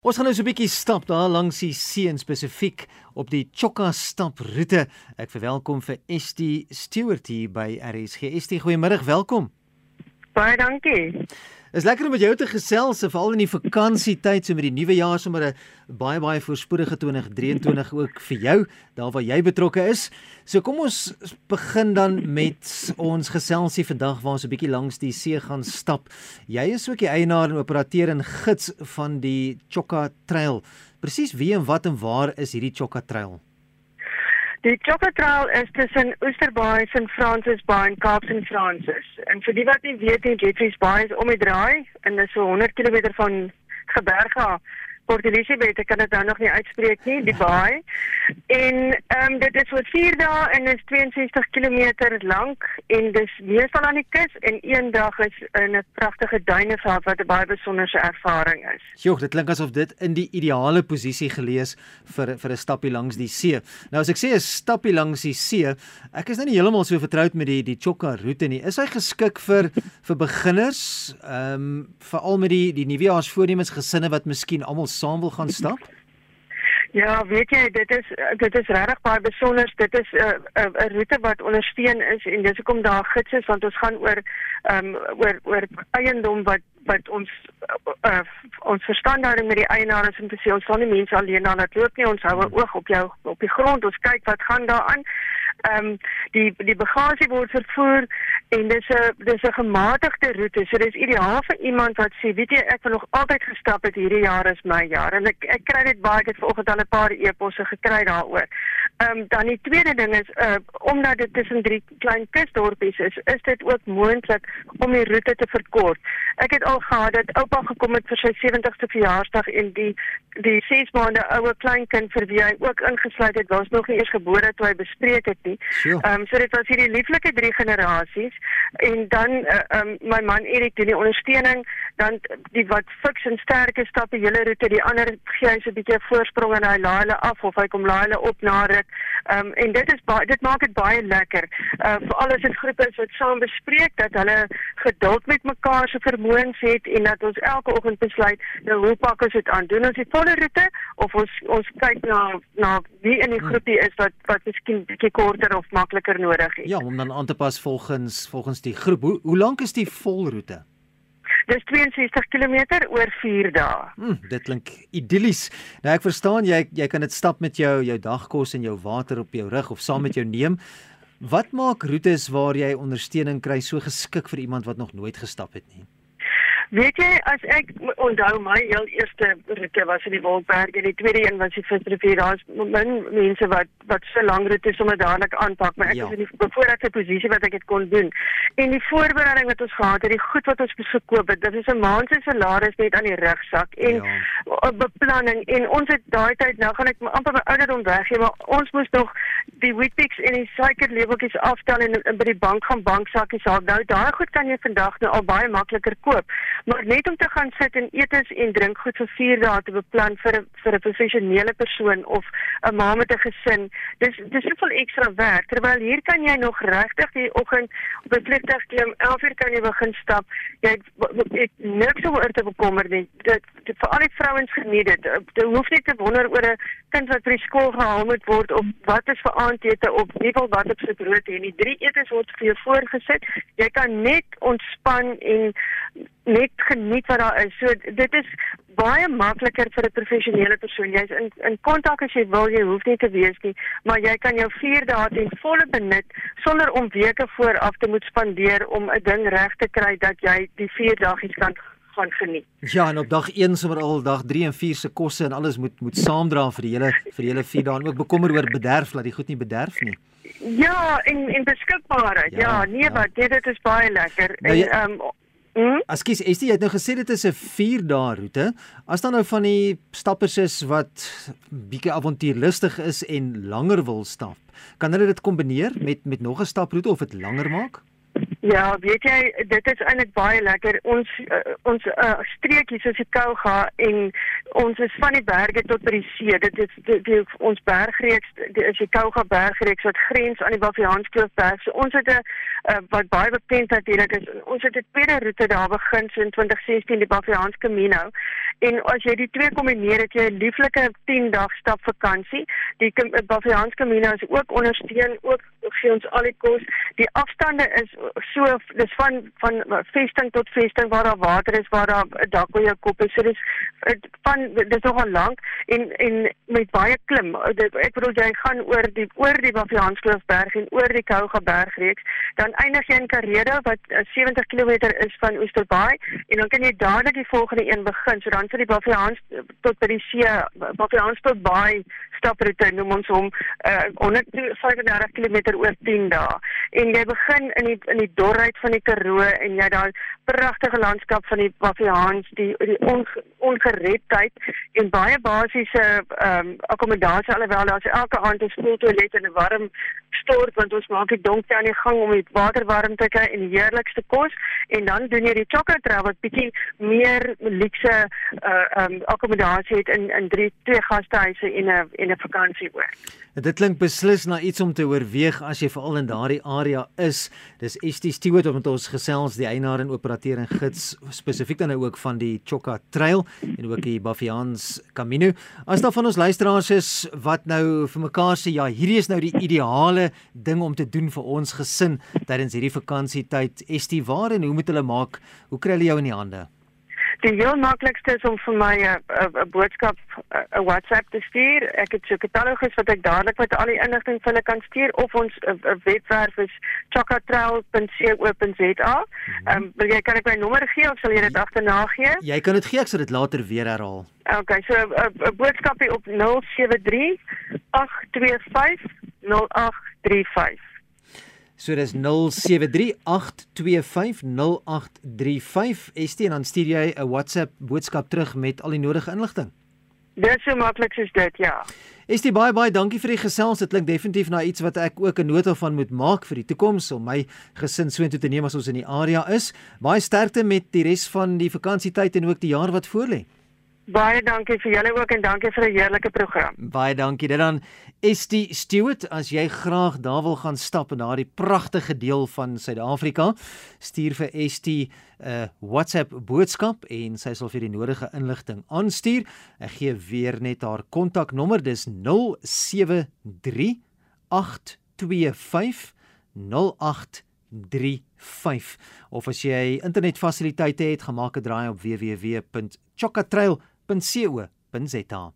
Ons gaan nou so 'n bietjie stap daar langs die see spesifiek op die Chokka staproete. Ek verwelkom vir ST Stewart hier by RSG. ST, goeiemôre, welkom. Baie dankie. Is lekker om met jou te gesels, veral in die vakansietyd, so met die nuwe jaar sommer 'n baie baie voorspoedige 2023 ook vir jou, daar waar jy betrokke is. So kom ons begin dan met ons geselsie vandag waar ons 'n bietjie langs die see gaan stap. Jy is ook die eienaar en operateur en gids van die Chokka Trail. Presies wie en wat en waar is hierdie Chokka Trail? Die Chocolate Trail is tussen Osterbaai, St Francis Bay en Kaap St Francis. En vir die wat nie weet nie, Jeffreys Bay is om die draai en dis so 100 km van Geberge Port Elizabeth, ek kan dit nou nog nie uitspreek nie, die baai. En ehm um, dit is vir 4 dae en is 62 km lank en dis meestal aan die kus en een dag is in 'n pragtige duineveld wat 'n baie besonderse ervaring is. Joh, dit klink asof dit in die ideale posisie gelees vir vir 'n stappie langs die see. Nou as ek sê 'n stappie langs die see, ek is nou nie heeltemal so vertroud met die die Chokka roete nie. Is hy geskik vir vir beginners? Ehm um, veral met die die nuwejaarsvoornemens gesinne wat miskien almal saam wil gaan stap? Ja, weet jy, dit is dit is regtig baie besonder. Dit is 'n uh, 'n uh, 'n roete wat ondersteun is en dis hoekom daar gids is want ons gaan oor ehm um, oor oor eiendom wat wat ons uh, uh, ons verstandhouding met die eienaars en te sê ons sal nie mense alleen aan laat loop nie. Ons hou 'n oog op jou op die grond. Ons kyk wat gaan daaraan. Ehm um, die die bagasie word vervoer en dis 'n dis 'n gematigde roete. So dis ideaal vir iemand wat sê, weet jy, ek wil nog altyd gestap het hierdie jaar is my jaar en ek ek kry dit baie ek het vanoggend al 'n paar e-posse gekry daaroor. Ehm um, dan die tweede ding is uh omdat dit tussen drie klein kusdorpies is, is dit ook moontlik om die roete te verkort. Ek het al gehad dat oupa gekom het vir sy 70ste verjaarsdag en die die 6 maande oue kleinkind vir wie hy ook ingesluit het, was nog nie eers gebore toe hy bespreek het nie. Ehm um, so dit was hierdie lieflike drie generasies en dan uh, um, my man Erik doen die ondersteuning dan die wat fiks en sterk is stap die hele roete. Die ander gee hy so 'n bietjie voorsprong en hy laai hulle af of hy kom laai hulle op na ruk. Um, en dit is baie dit maak dit baie lekker. Uh, vir alles dit groepe wat saam bespreek dat hulle geduld met mekaar se vermoëns het en dat ons elke oggend besluit nou hoe pak ons dit aan? Doen ons die volle roete of ons ons kyk na na wie in die groepie is wat wat miskien bietjie korter of makliker nodig het? Ja om dan aan te pas volgens volgens die groep. Hoe hoe lank is die volroete? Dis 62 km oor 4 dae. Hm, dit klink idillies. Nou ek verstaan jy jy kan dit stap met jou jou dagkos en jou water op jou rug of saam met jou neem. Wat maak roetes waar jy ondersteuning kry so geskik vir iemand wat nog nooit gestap het nie? Weet jy as ek onthou my heel eerste roete was in die Wolkberg en die tweede een was die Visrivier. Daar's min mense wat wat so lank roetes sommer dadelik aanpak, maar ek ja. is in die bevoordeelde posisie wat ek dit kon doen. En die voorbereiding wat ons gehad het, die goed wat ons gekoop het, dit is 'n maand se salaris net aan die rugsak en ja. beplanning en ons het daai tyd nou gaan ek amper my ouderdom weggee, maar ons moes nog die Wheatbix en die suikerlabeltjies aftel en, en by die bank gaan banksakkies haal. Nou daai goed kan jy vandag nou al baie makliker koop. Maar net om te gaan sit en eet en drink goed vir 4 dae te beplan vir 'n vir 'n professionele persoon of 'n ma met 'n gesin, dis dis soveel ekstra werk. Terwyl hier kan jy nog regtig die oggend op 'n vliegtuig klim, 11:00 kan jy begin stap. Jy het niks oor te bekommer nie. Dit, dit vir al die vrouens geniet dit. Jy hoef nie te wonder oor 'n kind wat by skool gehaal moet word of wat is vir aandete of wie wil wat op sy brood hê nie. Drie etes word vir jou voorgesit. Jy kan net ontspan en net geniet wat daar is. So dit is baie makliker vir 'n professionele persoon. Jy's in in kontak as jy wil, jy hoef nie te wees nie, maar jy kan jou 4 dae ten volle benut sonder om weke vooraf te moet spandeer om 'n ding reg te kry dat jy die 4 dae kan gaan geniet. Ja, en op dag 1 sommer al dag 3 en 4 se kosse en alles moet moet saamdra vir die hele vir die hele 4 dae en ook bekommer oor bederf dat die goed nie bederf nie. Ja, en en beskikbaarheid. Ja, ja nee, ja. maar dit is baie lekker. Nou, en ehm um, Mm? Askies, Estie, jy het nou gesê dit is 'n 4 dae roete. As dan nou van die stappers is wat bietjie avontuurlustig is en langer wil stap, kan hulle dit kombineer met met nog 'n staproete of dit langer maak? Ja, weet jy, dit is eintlik baie lekker. Ons uh, ons uh, streekies is die Kouga en ons is van die berge tot by die see. Dit is die, die, ons bergreeks, dit is die Kouga bergreeks wat grens aan die Baviaanskloof. So ons het 'n uh, wat baie bekend natuurlik is. Ons het 'n tweede roete daar begin so in 2016 die Baviaans Camino. En as jy die twee kombineer, het jy 'n lieflike 10 dag stap vakansie. Die Baviaans Camino is ook ondersteun, ook gee ons al die kos. Die afstande is so dis van van vesting tot vesting waar daar water is, waar daar 'n dak oor jou kop is. So dis van dis nogal lank en en met baie klim. Ek bedoel jy gaan oor die oor die Baviaanskloof en oor die Kouga bergreeks, dan eindig jy in Karedo wat 70 km is van Oesterbaai en dan kan jy dadelik die volgende een begin. So dan vir die Baviaans tot by die see, Baviaans tot Baai staproete noem ons hom uh 135 km oor 10 dae. En jy begin in die in die dorheid van die Karoo en jy daai pragtige landskap van die Baviaans, die die on, ongeredheid en baie basiese ehm um, akkommodasie alhoewel daar's elke aand 'n skooltoilet en 'n warm stort want ons maak dit donker aan die gang om die water warm te kry en die heerlikste kos en dan doen jy die chocolate trail wat bietjie meer luxe uh um akkommodasie het in in drie twee gastehuise en 'n en 'n vakansie oor. Dit klink beslis na iets om te oorweeg as jy veral in daardie area is. Dis ST Stewart wat ons gesels die eienaar en operateur en gids spesifiek dan nou ook van die Chokka Trail en ook die Bafians Camino. As daar van ons luisteraars is wat nou vir mekaar sê ja, hierdie is nou die ideale ding om te doen vir ons gesin tydens hierdie vakansietyd. Estie, waar en hoe moet hulle maak? Hoe kry hulle jou in die hande? Die heel maklikste is om vir my 'n boodskap 'n WhatsApp te stuur. Ek het so 'n katalogus wat ek dadelik met al die inligting vir hulle kan stuur of ons 'n webwerf is chakatrail.co.za. Mhm. Ehm um, wil jy kan ek my nommer gee of sal jy dit agterna gee? Jy kan dit gee, ek sal dit later weer herhaal. Okay, so 'n boodskapie op 073 825 0835. So dis 0738250835 ST en dan stuur jy 'n WhatsApp boodskap terug met al die nodige inligting. Dis so maklik soos dit, ja. ST baie baie dankie vir die gesels. Dit klink definitief na iets wat ek ook 'n nota van moet maak vir die toekoms om my gesin soontoe te neem as ons in die area is. Baie sterkte met die res van die vakansietyd en ook die jaar wat voorlê. Baie dankie vir julle ook en dankie vir 'n heerlike program. Baie dankie. Dit dan ST Stewart, as jy graag daar wil gaan stap in daardie pragtige deel van Suid-Afrika, stuur vir ST 'n uh, WhatsApp boodskap en sy sal vir die nodige inligting aanstuur. Ek gee weer net haar kontaknommer, dis 073 825 0835 of as jy internetfasiliteite het, gemaak 'n draai op www.chockatrail.co.za.